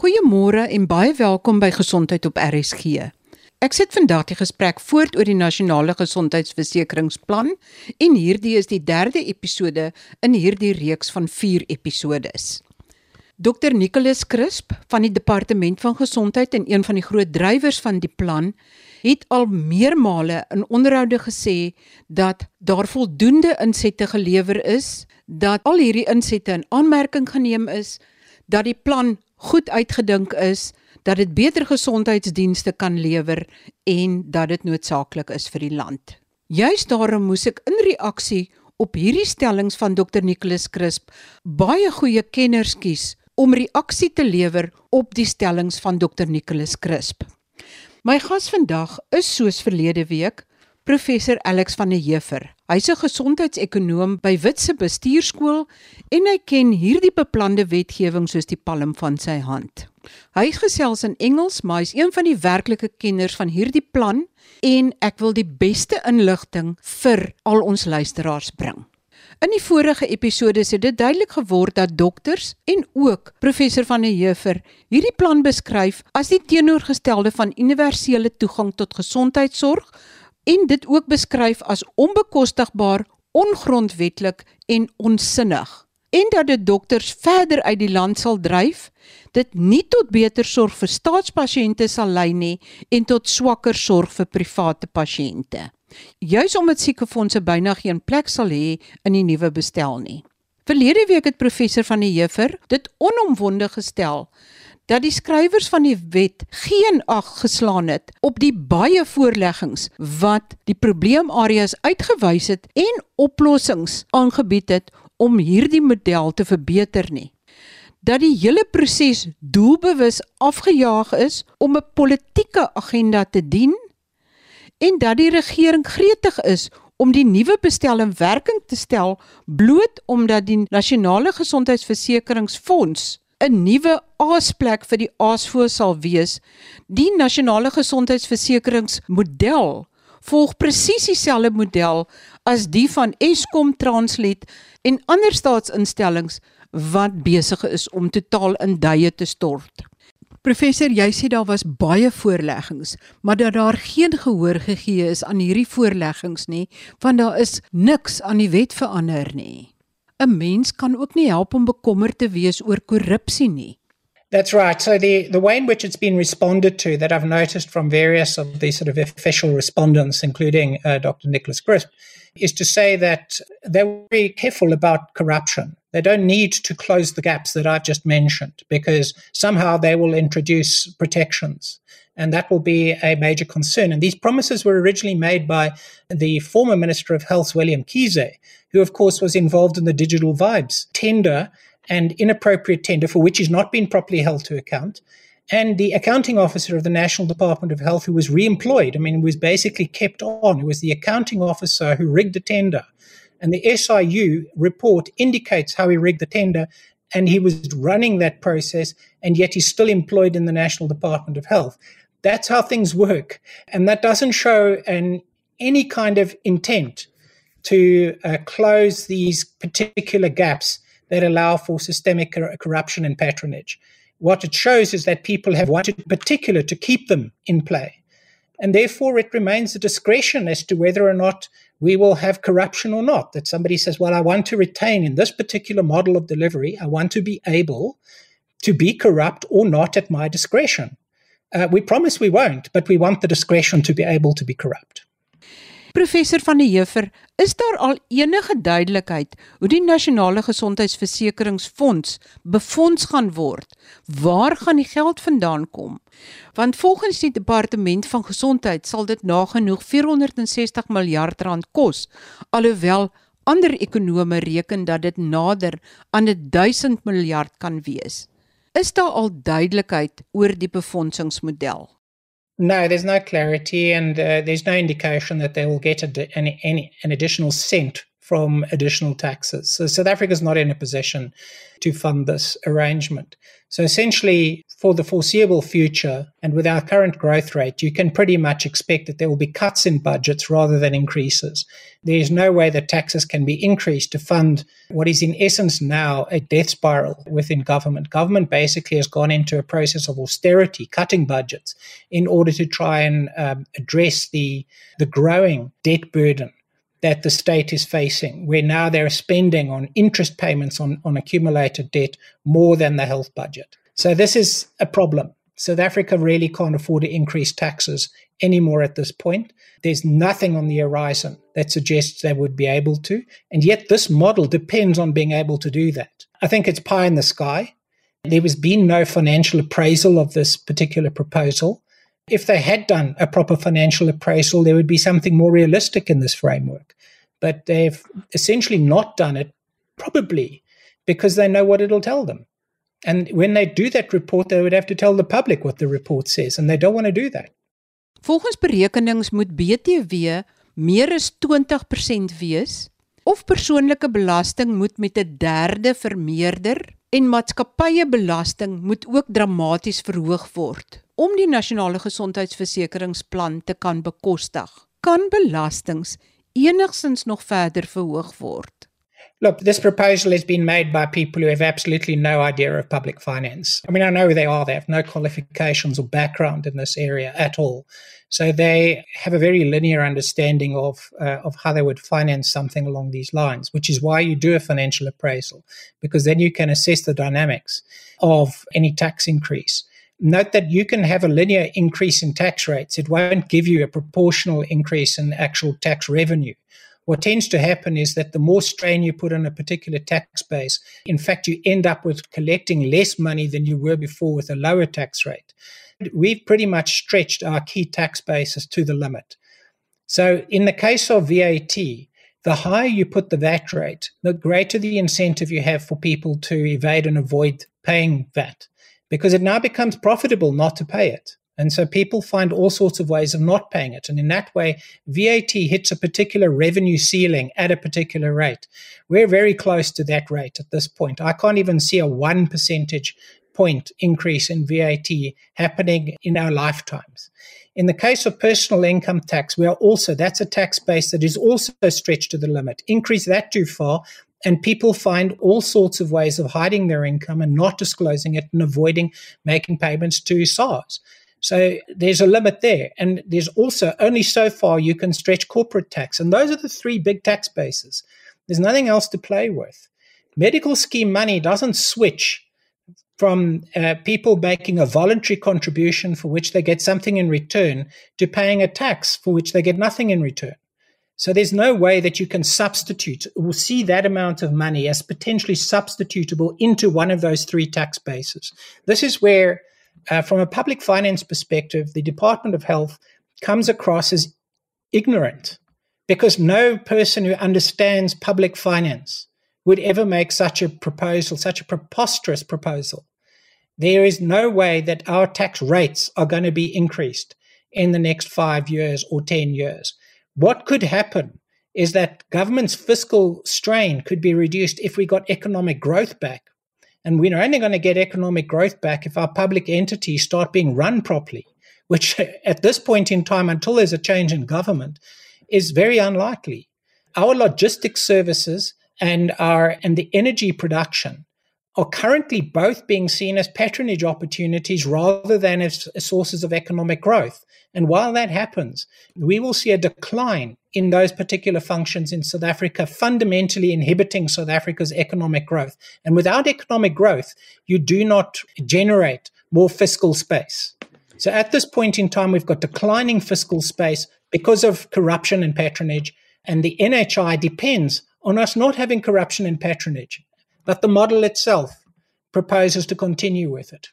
Goeiemôre en baie welkom by Gesondheid op RSG. Ek sit vandag die gesprek voort oor die nasionale gesondheidsversekeringsplan en hierdie is die derde episode in hierdie reeks van 4 episodes. Dr Nicholas Crisp van die Departement van Gesondheid en een van die groot drywers van die plan het al meermale in onderhoude gesê dat daar voldoende insette gelewer is, dat al hierdie insette in aanmerking geneem is, dat die plan goed uitgedink is, dat dit beter gesondheidsdienste kan lewer en dat dit noodsaaklik is vir die land. Juist daarom moes ek in reaksie op hierdie stellings van Dr Nicholas Crisp baie goeie kenners kies om reaksie te lewer op die stellings van Dr Nicholas Crisp. My gas vandag is soos verlede week professor Alex van der Heever. Hy's 'n gesondheidsekonoom by Witse Bestuurskool en hy ken hierdie beplande wetgewing soos die palm van sy hand. Hy gesels in Engels, maar hy's een van die werklike kenners van hierdie plan en ek wil die beste inligting vir al ons luisteraars bring. In die vorige episode het dit duidelik geword dat dokters en ook professor van der Heever hierdie plan beskryf as die teenoorgestelde van universele toegang tot gesondheidsorg en dit ook beskryf as onbekostigbaar, ongrondwetlik en onsinnig en dat dit dokters verder uit die land sal dryf, dit nie tot beter sorg vir staatspasiënte sal lei nie en tot swakker sorg vir private pasiënte. Juis omdat siekefondse byna geen plek sal hê in die nuwe bestel nie. Verlede week het professor van die Heever dit onomwonde gestel dat die skrywers van die wet geen ag geslaan het op die baie voorleggings wat die probleemareas uitgewys het en oplossings aangebied het om hierdie model te verbeter nie. Dat die hele proses doelbewus afgejaag is om 'n politieke agenda te dien en dat die regering gretig is om die nuwe bestel in werking te stel bloot omdat die nasionale gesondheidsversekeringsfonds 'n nuwe aasplek vir die aasvoë sal wees. Die nasionale gesondheidsversekeringsmodel volg presies dieselfde model as die van Eskom Translet en ander staatsinstellings wat besig is om totaal in duie te stort. Professor, jy sê daar was baie voorleggings, maar dat daar geen gehoor gegee is aan hierdie voorleggings nie, want daar is niks aan die wet verander nie. 'n mens kan ook nie help om bekommerd te wees oor korrupsie nie. That's right. So the, the way in which it's been responded to that I've noticed from various of the sort of official respondents, including uh, Dr. Nicholas Crisp, is to say that they're very careful about corruption. They don't need to close the gaps that I've just mentioned because somehow they will introduce protections. And that will be a major concern. And these promises were originally made by the former Minister of Health, Zweli Mkhize, who, of course, was involved in the Digital Vibes tender and inappropriate tender for which he's not been properly held to account. And the accounting officer of the National Department of Health, who was re employed, I mean, was basically kept on. It was the accounting officer who rigged the tender. And the SIU report indicates how he rigged the tender, and he was running that process, and yet he's still employed in the National Department of Health. That's how things work. And that doesn't show an, any kind of intent to uh, close these particular gaps that allow for systemic cor- corruption and patronage. What it shows is that people have wanted in particular to keep them in play. And therefore, it remains a discretion as to whether or not we will have corruption or not. That somebody says, Well, I want to retain in this particular model of delivery, I want to be able to be corrupt or not at my discretion. Uh, we promise we won't, but we want the discretion to be able to be corrupt. Professor van die Heever, is daar al enige duidelikheid hoe die nasionale gesondheidsversekeringsfonds befonds gaan word? Waar gaan die geld vandaan kom? Want volgens die departement van gesondheid sal dit nagenoeg 460 miljard rand kos, alhoewel ander ekonome reken dat dit nader aan 1000 miljard kan wees. Is daar al duidelikheid oor die befondsingsmodel? No, there's no clarity, and uh, there's no indication that they will get a, any, any, an additional cent from additional taxes. So South Africa is not in a position to fund this arrangement. So essentially, for the foreseeable future and with our current growth rate, you can pretty much expect that there will be cuts in budgets rather than increases. There is no way that taxes can be increased to fund what is, in essence, now a death spiral within government. Government basically has gone into a process of austerity, cutting budgets, in order to try and um, address the, the growing debt burden that the state is facing, where now they're spending on interest payments on, on accumulated debt more than the health budget. So this is a problem. South Africa really can't afford to increase taxes anymore at this point. There's nothing on the horizon that suggests they would be able to. And yet this model depends on being able to do that. I think it's pie in the sky. There has been no financial appraisal of this particular proposal. If they had done a proper financial appraisal, there would be something more realistic in this framework. But they've essentially not done it, probably because they know what it'll tell them. And when they do that report, they would have to tell the public what the report says, and they don't want to do that. Volgens berekenings moet BTW meer as 20% wees of persoonlike belasting moet met 'n derde vermeerder en maatskappyebelasting moet ook dramaties verhoog word om die nasionale gesondheidsversekeringsplan te kan bekostig. Kan belastings enigsins nog verder verhoog word? Look, this proposal has been made by people who have absolutely no idea of public finance. I mean, I know who they are. They have no qualifications or background in this area at all. So they have a very linear understanding of, uh, of how they would finance something along these lines, which is why you do a financial appraisal, because then you can assess the dynamics of any tax increase. Note that you can have a linear increase in tax rates. It won't give you a proportional increase in actual tax revenue what tends to happen is that the more strain you put on a particular tax base, in fact, you end up with collecting less money than you were before with a lower tax rate. We've pretty much stretched our key tax bases to the limit. So, in the case of VAT, the higher you put the VAT rate, the greater the incentive you have for people to evade and avoid paying VAT because it now becomes profitable not to pay it. And so people find all sorts of ways of not paying it. And in that way, VAT hits a particular revenue ceiling at a particular rate. We're very close to that rate at this point. I can't even see a one percentage point increase in VAT happening in our lifetimes. In the case of personal income tax, we are also, that's a tax base that is also stretched to the limit. Increase that too far, and people find all sorts of ways of hiding their income and not disclosing it and avoiding making payments to SARS. So there's a limit there. And there's also only so far you can stretch corporate tax. And those are the three big tax bases. There's nothing else to play with. Medical scheme money doesn't switch from uh, people making a voluntary contribution for which they get something in return to paying a tax for which they get nothing in return. So there's no way that you can substitute or see that amount of money as potentially substitutable into one of those three tax bases. This is where uh, from a public finance perspective, the Department of Health comes across as ignorant because no person who understands public finance would ever make such a proposal, such a preposterous proposal. There is no way that our tax rates are going to be increased in the next five years or 10 years. What could happen is that government's fiscal strain could be reduced if we got economic growth back and we're only going to get economic growth back if our public entities start being run properly, which at this point in time, until there's a change in government, is very unlikely. Our logistics services and our and the energy production are currently both being seen as patronage opportunities rather than as sources of economic growth. And while that happens, we will see a decline in those particular functions in South Africa, fundamentally inhibiting South Africa's economic growth. And without economic growth, you do not generate more fiscal space. So at this point in time, we've got declining fiscal space because of corruption and patronage. And the NHI depends on us not having corruption and patronage but the model itself proposes to continue with it.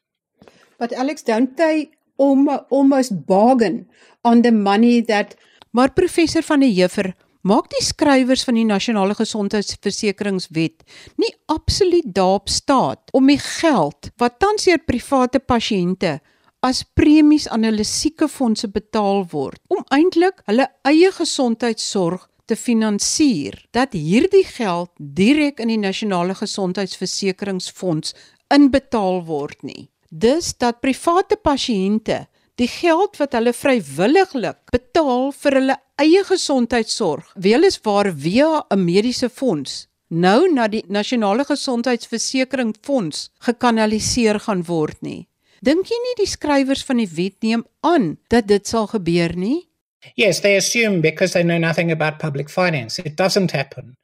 But Alex, don't they almost bargain on the money that maar professor van der Heever maak die skrywers van die nasionale gesondheidsversekeringswet nie absoluut daarop staat om die geld wat tans deur private pasiënte as premies aan hulle siekefondse betaal word om eintlik hulle eie gesondheidsorg te finansier dat hierdie geld direk in die nasionale gesondheidsversekeringsfonds inbetaal word nie. dus dat private pasiënte die geld wat hulle vrywilliglik betaal vir hulle eie gesondheidsorg, weliswaar via 'n mediese fonds, nou na die nasionale gesondheidsversekeringsfonds gekanaliseer gaan word nie. Dink jy nie die skrywers van die wet neem aan dat dit sal gebeur nie? Yes, they assume because they know nothing about public finance. It doesn't happen.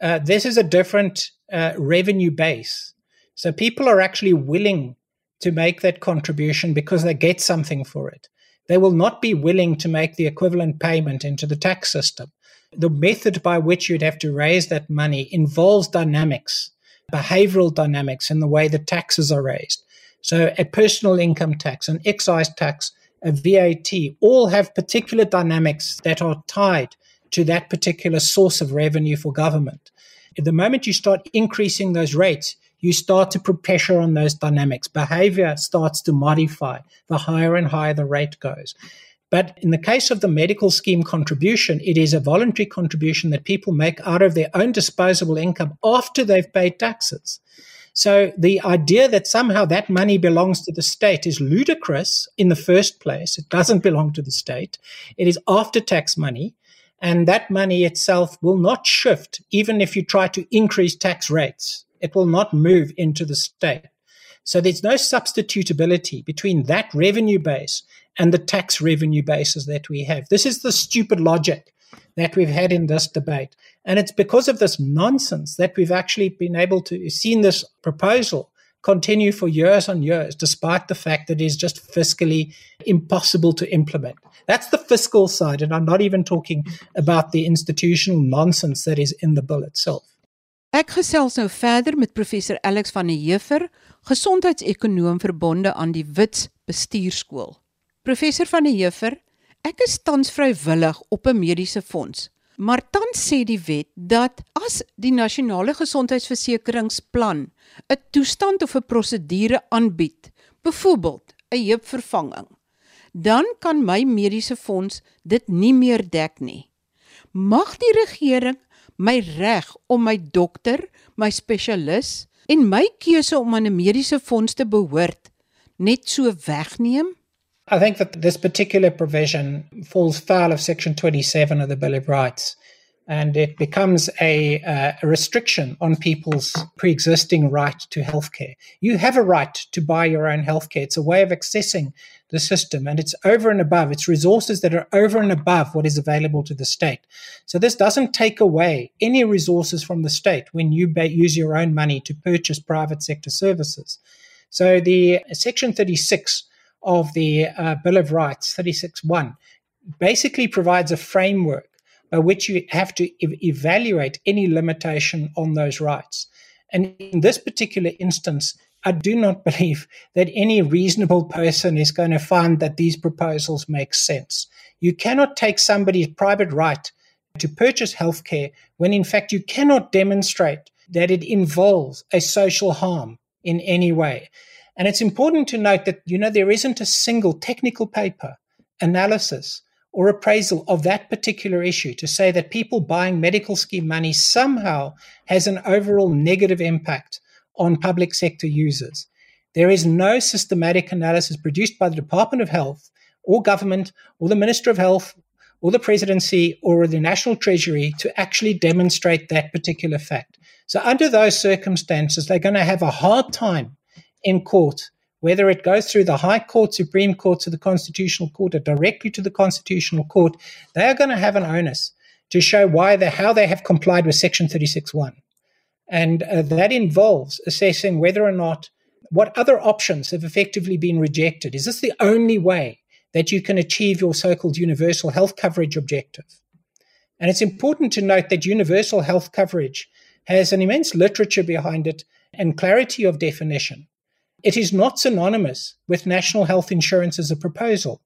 Uh, this is a different uh, revenue base. So people are actually willing to make that contribution because they get something for it. They will not be willing to make the equivalent payment into the tax system. The method by which you'd have to raise that money involves dynamics, behavioral dynamics in the way the taxes are raised. So a personal income tax, an excise tax, VAT, all have particular dynamics that are tied to that particular source of revenue for government. At the moment you start increasing those rates, you start to put pressure on those dynamics. Behavior starts to modify the higher and higher the rate goes. But in the case of the medical scheme contribution, it is a voluntary contribution that people make out of their own disposable income after they've paid taxes. So the idea that somehow that money belongs to the state is ludicrous in the first place. It doesn't belong to the state. It is after tax money. And that money itself will not shift, even if you try to increase tax rates. It will not move into the state. So there's no substitutability between that revenue base and the tax revenue bases that we have. This is the stupid logic that we've had in this debate. And it's because of this nonsense that we've actually been able to see this proposal continue for years and years, despite the fact that it is just fiscally impossible to implement. That's the fiscal side. And I'm not even talking about the institutional nonsense that is in the bill itself. Ek gesels nou verder met professor Alex van der Heever, gesondheidsekonoom verbonde aan die Wits Bestuurskool. Professor van der Heever, ek is tans vrywillig op 'n mediese fonds, maar tans sê die wet dat as die nasionale gesondheidsversekeringsplan 'n toestand of 'n prosedure aanbied, byvoorbeeld 'n heupvervanging, dan kan my mediese fonds dit nie meer dek nie. Mag die regering my reg om my dokter, my spesialis en my keuse om aan 'n mediese fonds te behoort net so wegneem? I think that this particular provision falls foul of section 27 of the Bill of Rights and it becomes a, uh, a restriction on people's pre-existing right to healthcare. You have a right to buy your own healthcare. It's a way of accessing the system and it's over and above it's resources that are over and above what is available to the state so this doesn't take away any resources from the state when you use your own money to purchase private sector services so the section 36 of the uh, bill of rights 36.1 basically provides a framework by which you have to evaluate any limitation on those rights and in this particular instance I do not believe that any reasonable person is going to find that these proposals make sense. You cannot take somebody's private right to purchase healthcare when, in fact, you cannot demonstrate that it involves a social harm in any way. And it's important to note that, you know, there isn't a single technical paper, analysis, or appraisal of that particular issue to say that people buying medical scheme money somehow has an overall negative impact on public sector users. There is no systematic analysis produced by the Department of Health or government or the Minister of Health or the presidency or the national treasury to actually demonstrate that particular fact. So, under those circumstances, they're going to have a hard time in court, whether it goes through the High Court, Supreme Court, to the Constitutional Court, or directly to the Constitutional Court. They are going to have an onus to show why they, how they have complied with Section 36.1. And uh, that involves assessing whether or not what other options have effectively been rejected. Is this the only way that you can achieve your so called universal health coverage objective? And it's important to note that universal health coverage has an immense literature behind it and clarity of definition. It is not synonymous with national health insurance as a proposal.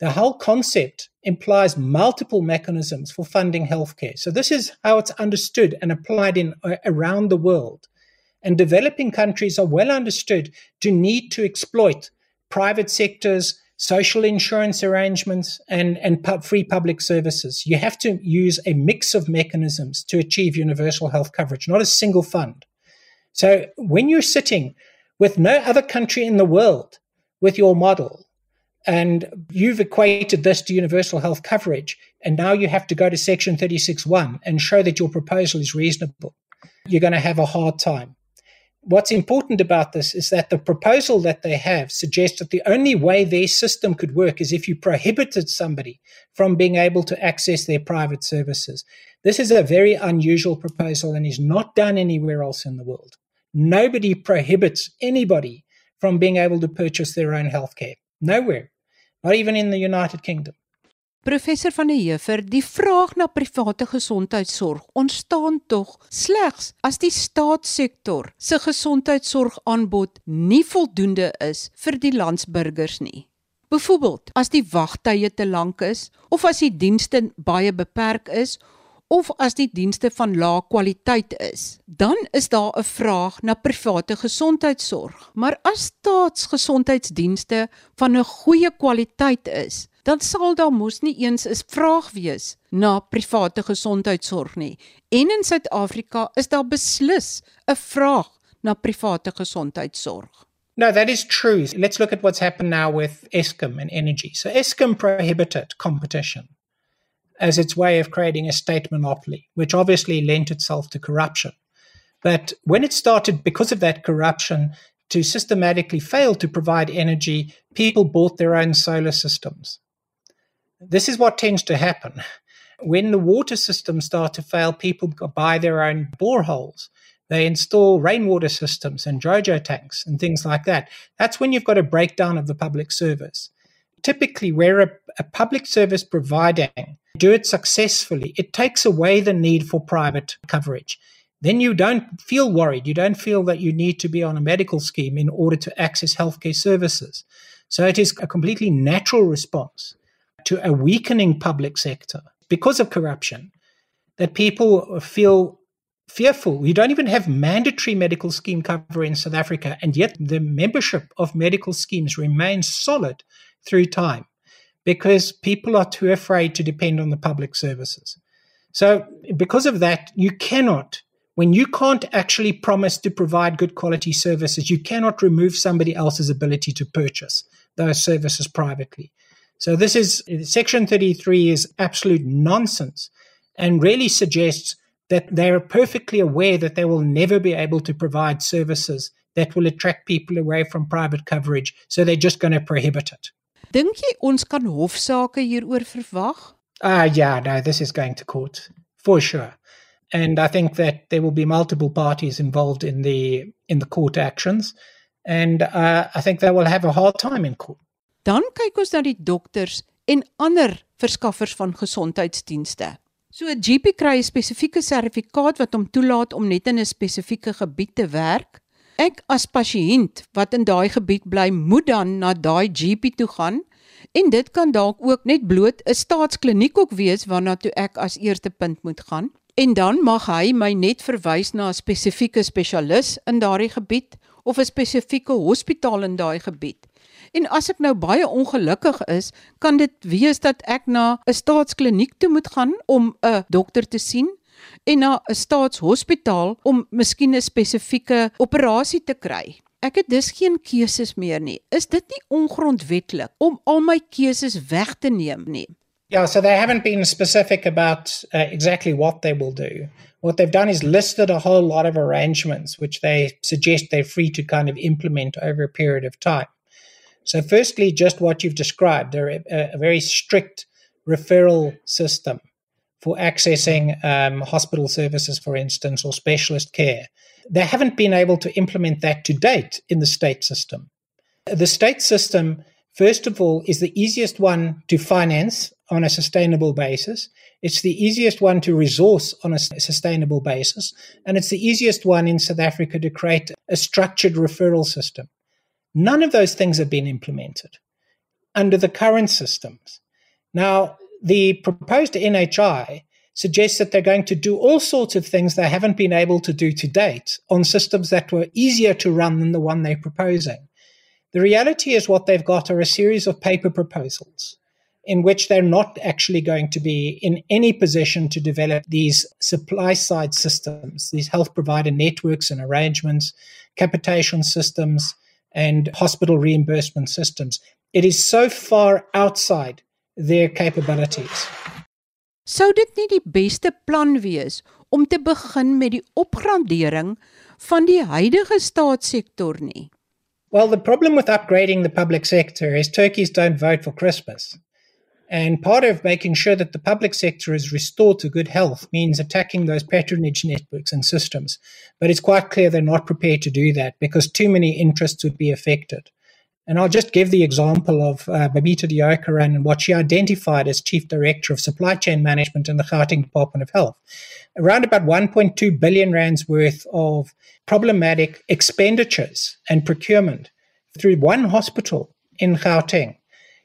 The whole concept implies multiple mechanisms for funding healthcare. So this is how it's understood and applied in uh, around the world. And developing countries are well understood to need to exploit private sectors, social insurance arrangements, and, and pu- free public services. You have to use a mix of mechanisms to achieve universal health coverage, not a single fund. So when you're sitting with no other country in the world with your model. And you've equated this to universal health coverage. And now you have to go to section 36.1 and show that your proposal is reasonable. You're going to have a hard time. What's important about this is that the proposal that they have suggests that the only way their system could work is if you prohibited somebody from being able to access their private services. This is a very unusual proposal and is not done anywhere else in the world. Nobody prohibits anybody from being able to purchase their own healthcare. Nowhere. Not even in the United Kingdom. Professor van der Heever, die vraag na private gesondheidsorg ontstaan tog slegs as die staatssektor se gesondheidsorgaanbod nie voldoende is vir die landsburgers nie. Byvoorbeeld, as die wagtye te lank is of as die dienste baie beperk is of as die dienste van lae kwaliteit is, dan is daar 'n vraag na private gesondheidsorg. Maar as staatsgesondheidsdienste van 'n goeie kwaliteit is, dan sal daar mos nie eens 'n vraag wees na private gesondheidsorg nie. En in Suid-Afrika is daar beslis 'n vraag na private gesondheidsorg. No, that is true. Let's look at what's happened now with Eskom and energy. So Eskom prohibited competition. As its way of creating a state monopoly, which obviously lent itself to corruption. But when it started, because of that corruption, to systematically fail to provide energy, people bought their own solar systems. This is what tends to happen. When the water systems start to fail, people buy their own boreholes. They install rainwater systems and JoJo tanks and things like that. That's when you've got a breakdown of the public service. Typically, where a, a public service providing do it successfully, it takes away the need for private coverage. Then you don't feel worried. You don't feel that you need to be on a medical scheme in order to access healthcare services. So it is a completely natural response to a weakening public sector because of corruption that people feel fearful. We don't even have mandatory medical scheme cover in South Africa, and yet the membership of medical schemes remains solid through time because people are too afraid to depend on the public services. So, because of that, you cannot, when you can't actually promise to provide good quality services, you cannot remove somebody else's ability to purchase those services privately. So, this is Section 33 is absolute nonsense and really suggests that they are perfectly aware that they will never be able to provide services that will attract people away from private coverage. So, they're just going to prohibit it. Dink jy ons kan hofsaake hieroor verwag? Ah uh, yeah, no, this is going to court for sure. And I think that there will be multiple parties involved in the in the court actions and uh, I think they will have a hard time in court. Dan kyk ons na die dokters en ander verskaffers van gesondheidsdienste. So 'n GP kry 'n spesifieke sertifikaat wat hom toelaat om net in 'n spesifieke gebied te werk Ek as pasiënt wat in daai gebied bly, moet dan na daai GP toe gaan en dit kan dalk ook net bloot 'n staatskliniek ook wees waarna toe ek as eerste punt moet gaan. En dan mag hy my net verwys na 'n spesifieke spesialis in daardie gebied of 'n spesifieke hospitaal in daai gebied. En as ek nou baie ongelukkig is, kan dit wees dat ek na 'n staatskliniek toe moet gaan om 'n dokter te sien en na 'n staatshospitaal om miskien 'n spesifieke operasie te kry. Ek het dus geen keuses meer nie. Is dit nie ongrondwetlik om al my keuses weg te neem nie? Yeah, so they haven't been specific about uh, exactly what they will do. What they've done is listed a whole lot of arrangements which they suggest they're free to kind of implement over a period of time. So, firstly, just what you've described, a, a very strict referral system for accessing um, hospital services, for instance, or specialist care. They haven't been able to implement that to date in the state system. The state system, first of all, is the easiest one to finance on a sustainable basis. It's the easiest one to resource on a sustainable basis. And it's the easiest one in South Africa to create a structured referral system. None of those things have been implemented under the current systems. Now, the proposed NHI suggests that they're going to do all sorts of things they haven't been able to do to date on systems that were easier to run than the one they're proposing. The reality is what they've got are a series of paper proposals. in which they're not actually going to be in any position to develop these supply side systems, these health provider networks and arrangements, capitation systems, and hospital reimbursement systems. It is so far outside their capabilities. Sou dit nie die beste plan wees om te begin met die opgradering van die huidige staatssektor nie? Well, the problem with upgrading the public sector is turkeys don't vote for Christmas. And part of making sure that the public sector is restored to good health means attacking those patronage networks and systems. But it's quite clear they're not prepared to do that because too many interests would be affected. And I'll just give the example of uh, Babita Deokaran and what she identified as Chief Director of Supply Chain Management in the Gauteng Department of Health. Around about 1.2 billion rands worth of problematic expenditures and procurement through one hospital in Gauteng.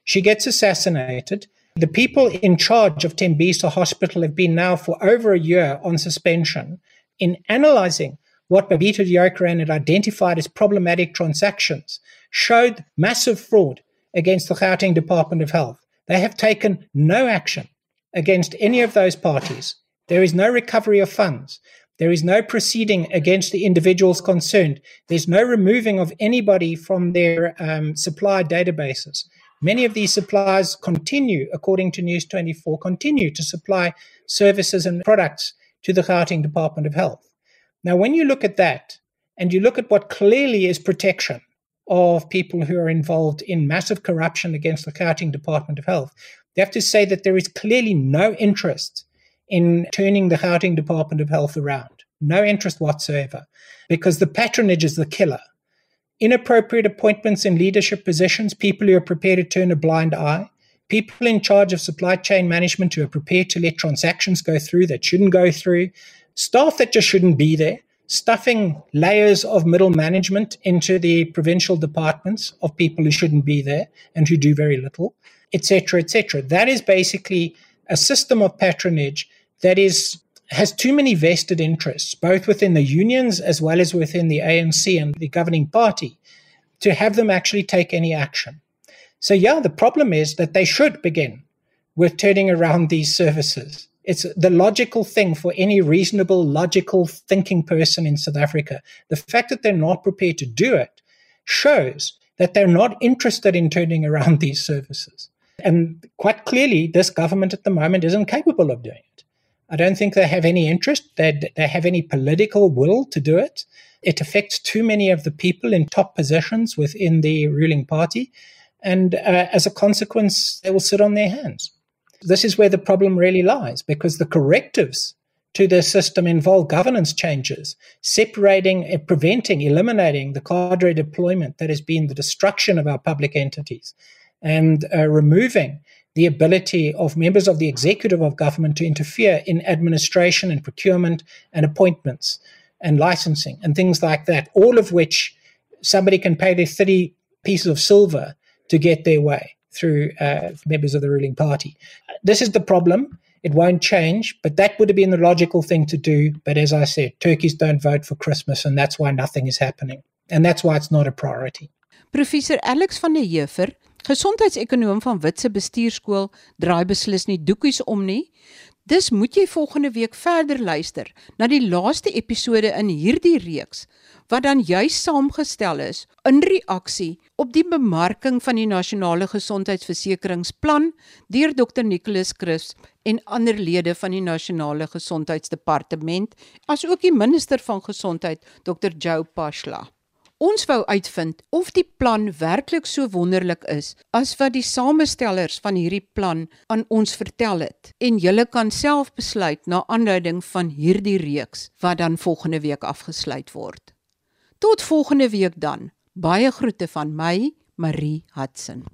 She gets assassinated. The people in charge of Tembisa Hospital have been now for over a year on suspension in analyzing what Babita Deokaran had identified as problematic transactions showed massive fraud against the Gauteng Department of Health. They have taken no action against any of those parties. There is no recovery of funds. There is no proceeding against the individuals concerned. There's no removing of anybody from their um, supply databases. Many of these suppliers continue, according to News 24, continue to supply services and products to the Gauteng Department of Health. Now, when you look at that and you look at what clearly is protection of people who are involved in massive corruption against the Gauteng Department of Health, you have to say that there is clearly no interest in turning the Gauteng Department of Health around. No interest whatsoever, because the patronage is the killer. Inappropriate appointments in leadership positions, people who are prepared to turn a blind eye, people in charge of supply chain management who are prepared to let transactions go through that shouldn't go through, staff that just shouldn't be there, stuffing layers of middle management into the provincial departments of people who shouldn't be there and who do very little, etc., etc. That is basically a system of patronage that is has too many vested interests, both within the unions as well as within the ANC and the governing party, to have them actually take any action. So, yeah, the problem is that they should begin with turning around these services it's the logical thing for any reasonable, logical thinking person in South Africa. The fact that they're not prepared to do it shows that they're not interested in turning around these services. And quite clearly, this government at the moment isn't capable of doing it. I don't think they have any interest, they, they have any political will to do it. It affects too many of the people in top positions within the ruling party. And uh, as a consequence, they will sit on their hands. This is where the problem really lies because the correctives to the system involve governance changes, separating, uh, preventing, eliminating the cadre deployment that has been the destruction of our public entities, and uh, removing the ability of members of the executive of government to interfere in administration and procurement and appointments and licensing and things like that, all of which somebody can pay their 30 pieces of silver to get their way through uh, members of the ruling party. This is the problem. It won't change, but that would have been the logical thing to do. But as I said, turkeys don't vote for Christmas, and that's why nothing is happening. And that's why it's not a priority. Professor Alex van der Heever, gesondheidsekonoom van Witse Bestuurskool, draai beslis nie doekies om nie. Dis moet jy volgende week verder luister na die laaste episode in hierdie reeks wat dan juis saamgestel is in reaksie op die bemarking van die nasionale gesondheidsversekeringsplan deur Dr Nicholas Chris en ander lede van die nasionale gesondheidsdepartement asook die minister van gesondheid Dr Joe Pashla. Ons wou uitvind of die plan werklik so wonderlik is as wat die samestellers van hierdie plan aan ons vertel het en julle kan self besluit na aanleiding van hierdie reeks wat dan volgende week afgesluit word. Tot volgende week dan. Baie groete van my, Marie Hudson.